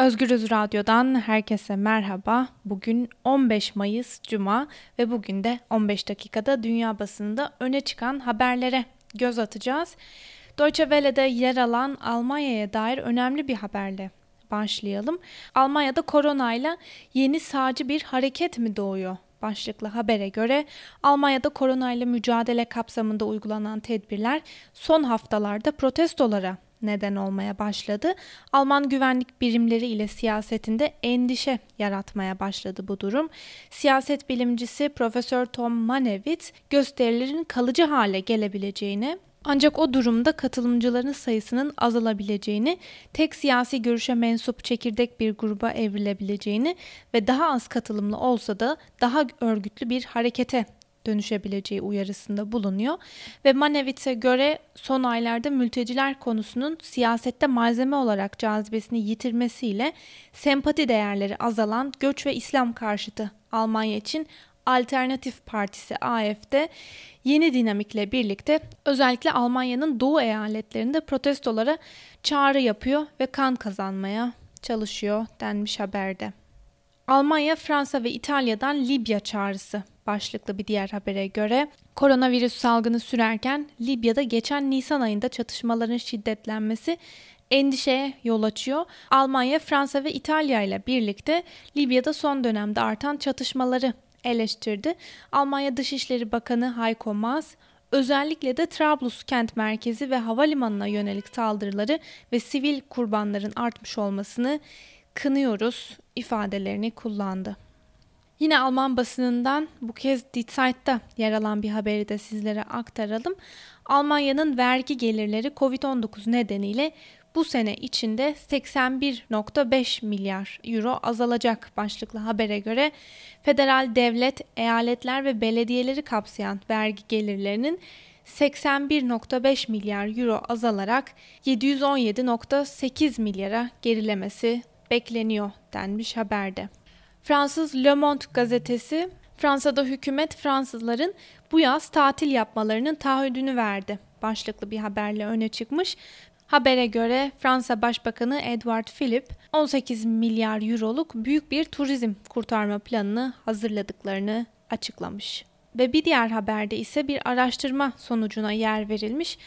Özgürüz Radyo'dan herkese merhaba. Bugün 15 Mayıs Cuma ve bugün de 15 dakikada dünya basınında öne çıkan haberlere göz atacağız. Deutsche Welle'de yer alan Almanya'ya dair önemli bir haberle başlayalım. Almanya'da koronayla yeni sağcı bir hareket mi doğuyor? Başlıklı habere göre Almanya'da koronayla mücadele kapsamında uygulanan tedbirler son haftalarda protestolara neden olmaya başladı. Alman güvenlik birimleri ile siyasetinde endişe yaratmaya başladı bu durum. Siyaset bilimcisi Profesör Tom Manewitz gösterilerin kalıcı hale gelebileceğini ancak o durumda katılımcıların sayısının azalabileceğini, tek siyasi görüşe mensup çekirdek bir gruba evrilebileceğini ve daha az katılımlı olsa da daha örgütlü bir harekete dönüşebileceği uyarısında bulunuyor ve Manevitz'e göre son aylarda mülteciler konusunun siyasette malzeme olarak cazibesini yitirmesiyle sempati değerleri azalan göç ve İslam karşıtı Almanya için Alternatif Partisi AFD yeni dinamikle birlikte özellikle Almanya'nın doğu eyaletlerinde protestolara çağrı yapıyor ve kan kazanmaya çalışıyor denmiş haberde. Almanya, Fransa ve İtalya'dan Libya çağrısı başlıklı bir diğer habere göre koronavirüs salgını sürerken Libya'da geçen Nisan ayında çatışmaların şiddetlenmesi endişeye yol açıyor. Almanya, Fransa ve İtalya ile birlikte Libya'da son dönemde artan çatışmaları eleştirdi. Almanya Dışişleri Bakanı Heiko Maas, özellikle de Trablus kent merkezi ve havalimanına yönelik saldırıları ve sivil kurbanların artmış olmasını kınıyoruz ifadelerini kullandı. Yine Alman basınından bu kez Die Zeit'ta yer alan bir haberi de sizlere aktaralım. Almanya'nın vergi gelirleri Covid-19 nedeniyle bu sene içinde 81.5 milyar euro azalacak başlıklı habere göre federal devlet, eyaletler ve belediyeleri kapsayan vergi gelirlerinin 81.5 milyar euro azalarak 717.8 milyara gerilemesi bekleniyor denmiş haberde. Fransız Le Monde gazetesi Fransa'da hükümet Fransızların bu yaz tatil yapmalarının taahhüdünü verdi. Başlıklı bir haberle öne çıkmış. Habere göre Fransa Başbakanı Edward Philippe 18 milyar euroluk büyük bir turizm kurtarma planını hazırladıklarını açıklamış. Ve bir diğer haberde ise bir araştırma sonucuna yer verilmiş.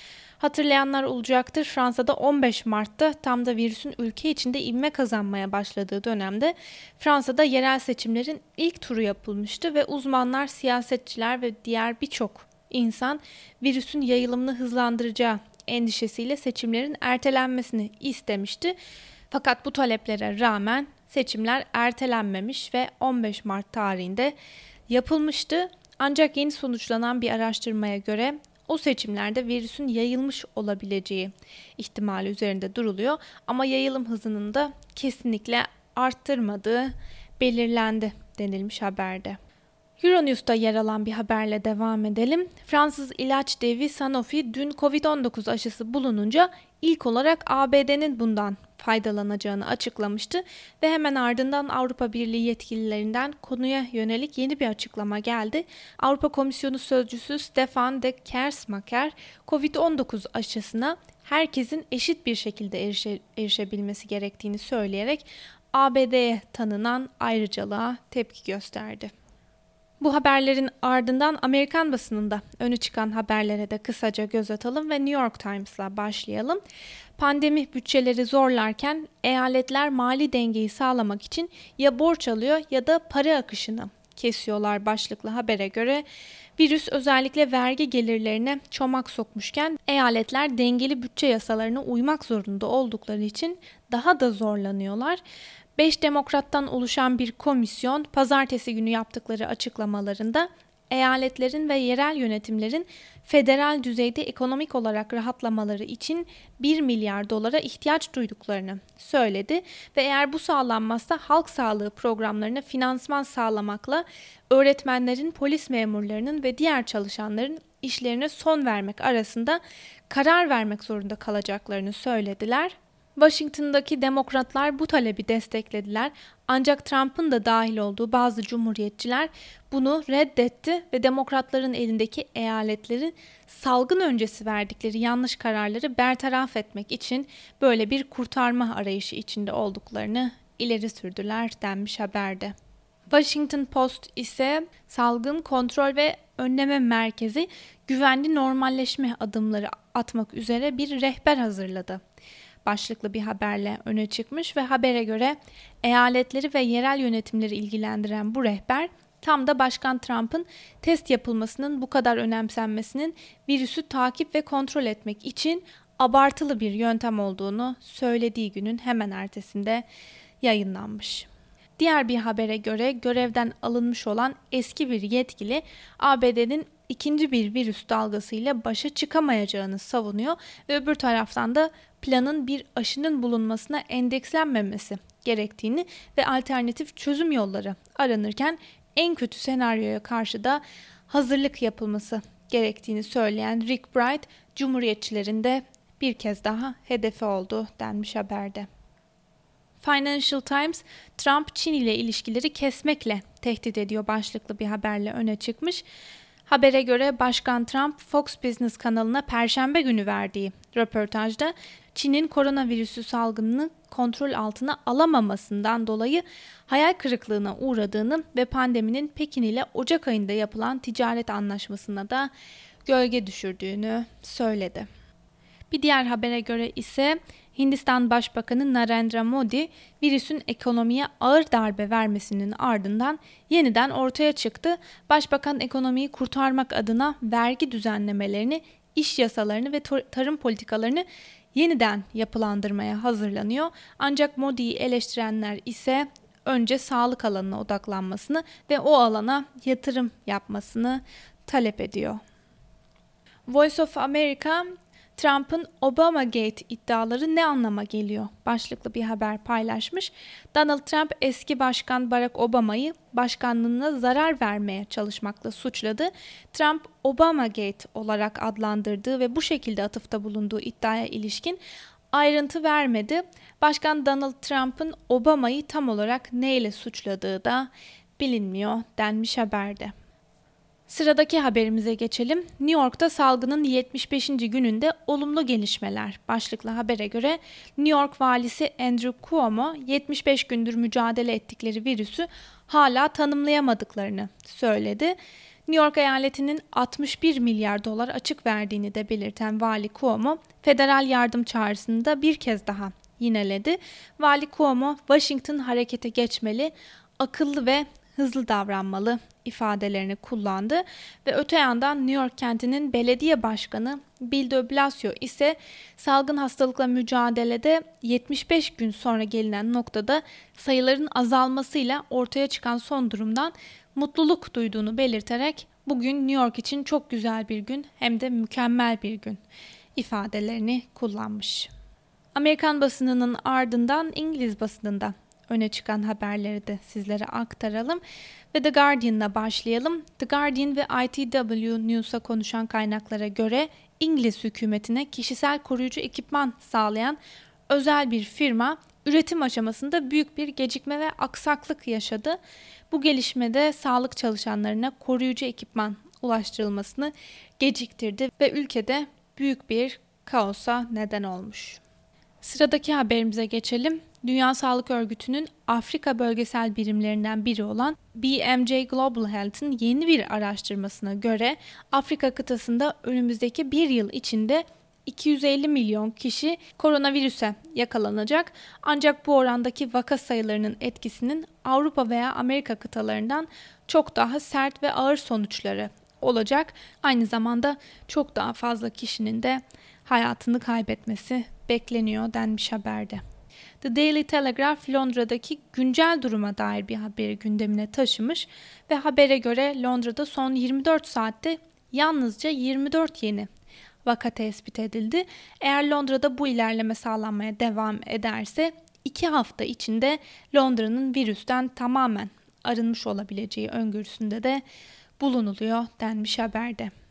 Hatırlayanlar olacaktır. Fransa'da 15 Mart'ta tam da virüsün ülke içinde ivme kazanmaya başladığı dönemde Fransa'da yerel seçimlerin ilk turu yapılmıştı ve uzmanlar, siyasetçiler ve diğer birçok insan virüsün yayılımını hızlandıracağı endişesiyle seçimlerin ertelenmesini istemişti. Fakat bu taleplere rağmen seçimler ertelenmemiş ve 15 Mart tarihinde yapılmıştı. Ancak yeni sonuçlanan bir araştırmaya göre o seçimlerde virüsün yayılmış olabileceği ihtimali üzerinde duruluyor ama yayılım hızının da kesinlikle arttırmadığı belirlendi denilmiş haberde. Euronews'ta yer alan bir haberle devam edelim. Fransız ilaç devi Sanofi dün Covid-19 aşısı bulununca ilk olarak ABD'nin bundan faydalanacağını açıklamıştı ve hemen ardından Avrupa Birliği yetkililerinden konuya yönelik yeni bir açıklama geldi. Avrupa Komisyonu Sözcüsü Stefan de Kersmaker, COVID-19 aşısına herkesin eşit bir şekilde erişe, erişebilmesi gerektiğini söyleyerek ABD'ye tanınan ayrıcalığa tepki gösterdi. Bu haberlerin ardından Amerikan basınında önü çıkan haberlere de kısaca göz atalım ve New York Times'la başlayalım. Pandemi bütçeleri zorlarken eyaletler mali dengeyi sağlamak için ya borç alıyor ya da para akışını kesiyorlar başlıklı habere göre virüs özellikle vergi gelirlerine çomak sokmuşken eyaletler dengeli bütçe yasalarına uymak zorunda oldukları için daha da zorlanıyorlar. 5 demokrattan oluşan bir komisyon pazartesi günü yaptıkları açıklamalarında eyaletlerin ve yerel yönetimlerin federal düzeyde ekonomik olarak rahatlamaları için 1 milyar dolara ihtiyaç duyduklarını söyledi ve eğer bu sağlanmazsa halk sağlığı programlarına finansman sağlamakla öğretmenlerin, polis memurlarının ve diğer çalışanların işlerine son vermek arasında karar vermek zorunda kalacaklarını söylediler Washington'daki demokratlar bu talebi desteklediler ancak Trump'ın da dahil olduğu bazı cumhuriyetçiler bunu reddetti ve demokratların elindeki eyaletlerin salgın öncesi verdikleri yanlış kararları bertaraf etmek için böyle bir kurtarma arayışı içinde olduklarını ileri sürdüler denmiş haberde. Washington Post ise salgın kontrol ve önleme merkezi güvenli normalleşme adımları atmak üzere bir rehber hazırladı başlıklı bir haberle öne çıkmış ve habere göre eyaletleri ve yerel yönetimleri ilgilendiren bu rehber tam da Başkan Trump'ın test yapılmasının bu kadar önemsenmesinin virüsü takip ve kontrol etmek için abartılı bir yöntem olduğunu söylediği günün hemen ertesinde yayınlanmış. Diğer bir habere göre görevden alınmış olan eski bir yetkili ABD'nin ikinci bir virüs dalgasıyla başa çıkamayacağını savunuyor ve öbür taraftan da planın bir aşının bulunmasına endekslenmemesi gerektiğini ve alternatif çözüm yolları aranırken en kötü senaryoya karşı da hazırlık yapılması gerektiğini söyleyen Rick Bright, Cumhuriyetçilerin de bir kez daha hedefi oldu denmiş haberde. Financial Times, Trump Çin ile ilişkileri kesmekle tehdit ediyor başlıklı bir haberle öne çıkmış. Habere göre Başkan Trump Fox Business kanalına perşembe günü verdiği röportajda Çin'in koronavirüsü salgınını kontrol altına alamamasından dolayı hayal kırıklığına uğradığını ve pandeminin Pekin ile Ocak ayında yapılan ticaret anlaşmasına da gölge düşürdüğünü söyledi. Bir diğer habere göre ise Hindistan Başbakanı Narendra Modi virüsün ekonomiye ağır darbe vermesinin ardından yeniden ortaya çıktı. Başbakan ekonomiyi kurtarmak adına vergi düzenlemelerini, iş yasalarını ve tarım politikalarını yeniden yapılandırmaya hazırlanıyor. Ancak Modi'yi eleştirenler ise önce sağlık alanına odaklanmasını ve o alana yatırım yapmasını talep ediyor. Voice of America Trump'ın Obamagate iddiaları ne anlama geliyor? Başlıklı bir haber paylaşmış. Donald Trump eski başkan Barack Obama'yı başkanlığına zarar vermeye çalışmakla suçladı. Trump Obamagate olarak adlandırdığı ve bu şekilde atıfta bulunduğu iddiaya ilişkin ayrıntı vermedi. Başkan Donald Trump'ın Obama'yı tam olarak neyle suçladığı da bilinmiyor denmiş haberde. Sıradaki haberimize geçelim. New York'ta salgının 75. gününde olumlu gelişmeler başlıklı habere göre New York valisi Andrew Cuomo 75 gündür mücadele ettikleri virüsü hala tanımlayamadıklarını söyledi. New York eyaletinin 61 milyar dolar açık verdiğini de belirten Vali Cuomo, federal yardım çağrısını da bir kez daha yineledi. Vali Cuomo, Washington harekete geçmeli, akıllı ve hızlı davranmalı ifadelerini kullandı ve öte yandan New York kentinin belediye başkanı Bill de Blasio ise salgın hastalıkla mücadelede 75 gün sonra gelinen noktada sayıların azalmasıyla ortaya çıkan son durumdan mutluluk duyduğunu belirterek bugün New York için çok güzel bir gün hem de mükemmel bir gün ifadelerini kullanmış. Amerikan basınının ardından İngiliz basınında öne çıkan haberleri de sizlere aktaralım. Ve The Guardian'la başlayalım. The Guardian ve ITW News'a konuşan kaynaklara göre İngiliz hükümetine kişisel koruyucu ekipman sağlayan özel bir firma üretim aşamasında büyük bir gecikme ve aksaklık yaşadı. Bu gelişmede sağlık çalışanlarına koruyucu ekipman ulaştırılmasını geciktirdi ve ülkede büyük bir kaosa neden olmuş. Sıradaki haberimize geçelim. Dünya Sağlık Örgütü'nün Afrika bölgesel birimlerinden biri olan BMJ Global Health'ın yeni bir araştırmasına göre Afrika kıtasında önümüzdeki bir yıl içinde 250 milyon kişi koronavirüse yakalanacak. Ancak bu orandaki vaka sayılarının etkisinin Avrupa veya Amerika kıtalarından çok daha sert ve ağır sonuçları olacak. Aynı zamanda çok daha fazla kişinin de hayatını kaybetmesi bekleniyor denmiş haberde. The Daily Telegraph Londra'daki güncel duruma dair bir haberi gündemine taşımış ve habere göre Londra'da son 24 saatte yalnızca 24 yeni vaka tespit edildi. Eğer Londra'da bu ilerleme sağlanmaya devam ederse 2 hafta içinde Londra'nın virüsten tamamen arınmış olabileceği öngörüsünde de bulunuluyor denmiş haberde.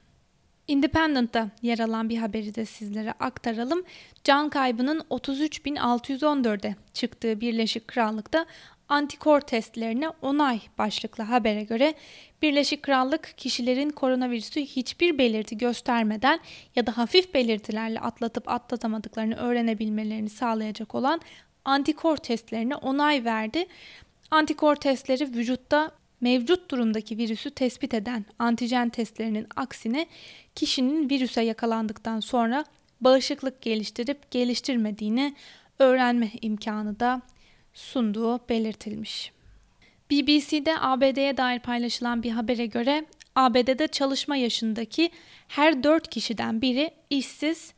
Independent'ta yer alan bir haberi de sizlere aktaralım. Can kaybının 33.614'e çıktığı Birleşik Krallık'ta antikor testlerine onay başlıklı habere göre Birleşik Krallık kişilerin koronavirüsü hiçbir belirti göstermeden ya da hafif belirtilerle atlatıp atlatamadıklarını öğrenebilmelerini sağlayacak olan antikor testlerine onay verdi. Antikor testleri vücutta mevcut durumdaki virüsü tespit eden antijen testlerinin aksine kişinin virüse yakalandıktan sonra bağışıklık geliştirip geliştirmediğini öğrenme imkanı da sunduğu belirtilmiş. BBC'de ABD'ye dair paylaşılan bir habere göre ABD'de çalışma yaşındaki her 4 kişiden biri işsiz.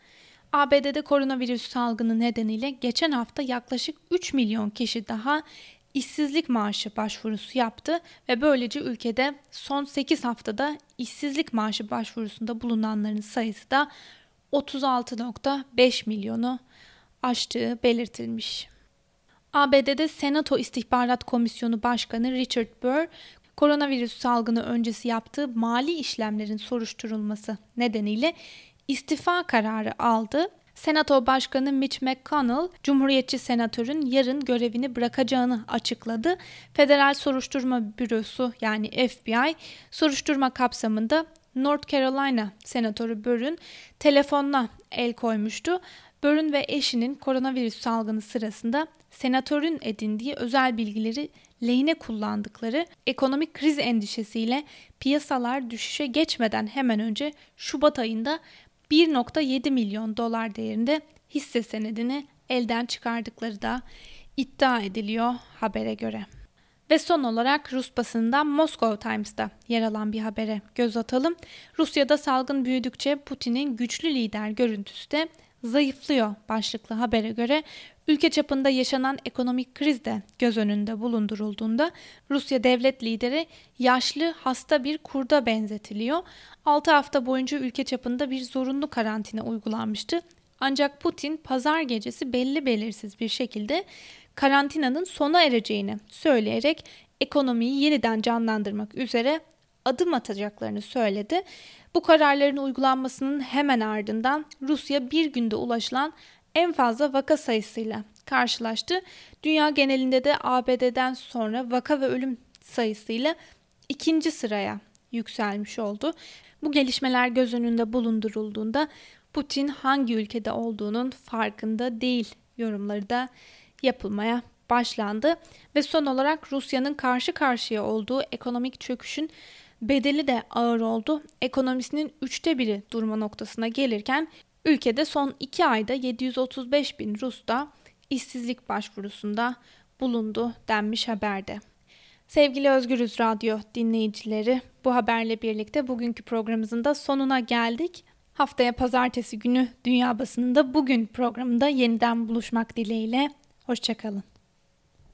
ABD'de koronavirüs salgını nedeniyle geçen hafta yaklaşık 3 milyon kişi daha işsizlik maaşı başvurusu yaptı ve böylece ülkede son 8 haftada işsizlik maaşı başvurusunda bulunanların sayısı da 36.5 milyonu aştığı belirtilmiş. ABD'de Senato İstihbarat Komisyonu Başkanı Richard Burr, koronavirüs salgını öncesi yaptığı mali işlemlerin soruşturulması nedeniyle istifa kararı aldı. Senato Başkanı Mitch McConnell, Cumhuriyetçi senatörün yarın görevini bırakacağını açıkladı. Federal Soruşturma Bürosu yani FBI soruşturma kapsamında North Carolina Senatörü Burr'ün telefonuna el koymuştu. Burr'ün ve eşinin koronavirüs salgını sırasında senatörün edindiği özel bilgileri lehine kullandıkları ekonomik kriz endişesiyle piyasalar düşüşe geçmeden hemen önce Şubat ayında 1.7 milyon dolar değerinde hisse senedini elden çıkardıkları da iddia ediliyor habere göre. Ve son olarak Rus basından Moscow Times'da yer alan bir habere göz atalım. Rusya'da salgın büyüdükçe Putin'in güçlü lider görüntüsü de zayıflıyor başlıklı habere göre ülke çapında yaşanan ekonomik kriz de göz önünde bulundurulduğunda Rusya devlet lideri yaşlı hasta bir kurda benzetiliyor. 6 hafta boyunca ülke çapında bir zorunlu karantina uygulanmıştı. Ancak Putin pazar gecesi belli belirsiz bir şekilde karantinanın sona ereceğini söyleyerek ekonomiyi yeniden canlandırmak üzere adım atacaklarını söyledi. Bu kararların uygulanmasının hemen ardından Rusya bir günde ulaşılan en fazla vaka sayısıyla karşılaştı. Dünya genelinde de ABD'den sonra vaka ve ölüm sayısıyla ikinci sıraya yükselmiş oldu. Bu gelişmeler göz önünde bulundurulduğunda Putin hangi ülkede olduğunun farkında değil yorumları da yapılmaya başlandı ve son olarak Rusya'nın karşı karşıya olduğu ekonomik çöküşün bedeli de ağır oldu. Ekonomisinin üçte biri durma noktasına gelirken ülkede son iki ayda 735 bin Rus da işsizlik başvurusunda bulundu denmiş haberde. Sevgili Özgürüz Radyo dinleyicileri bu haberle birlikte bugünkü programımızın da sonuna geldik. Haftaya pazartesi günü Dünya Basınında Bugün programında yeniden buluşmak dileğiyle. Hoşçakalın.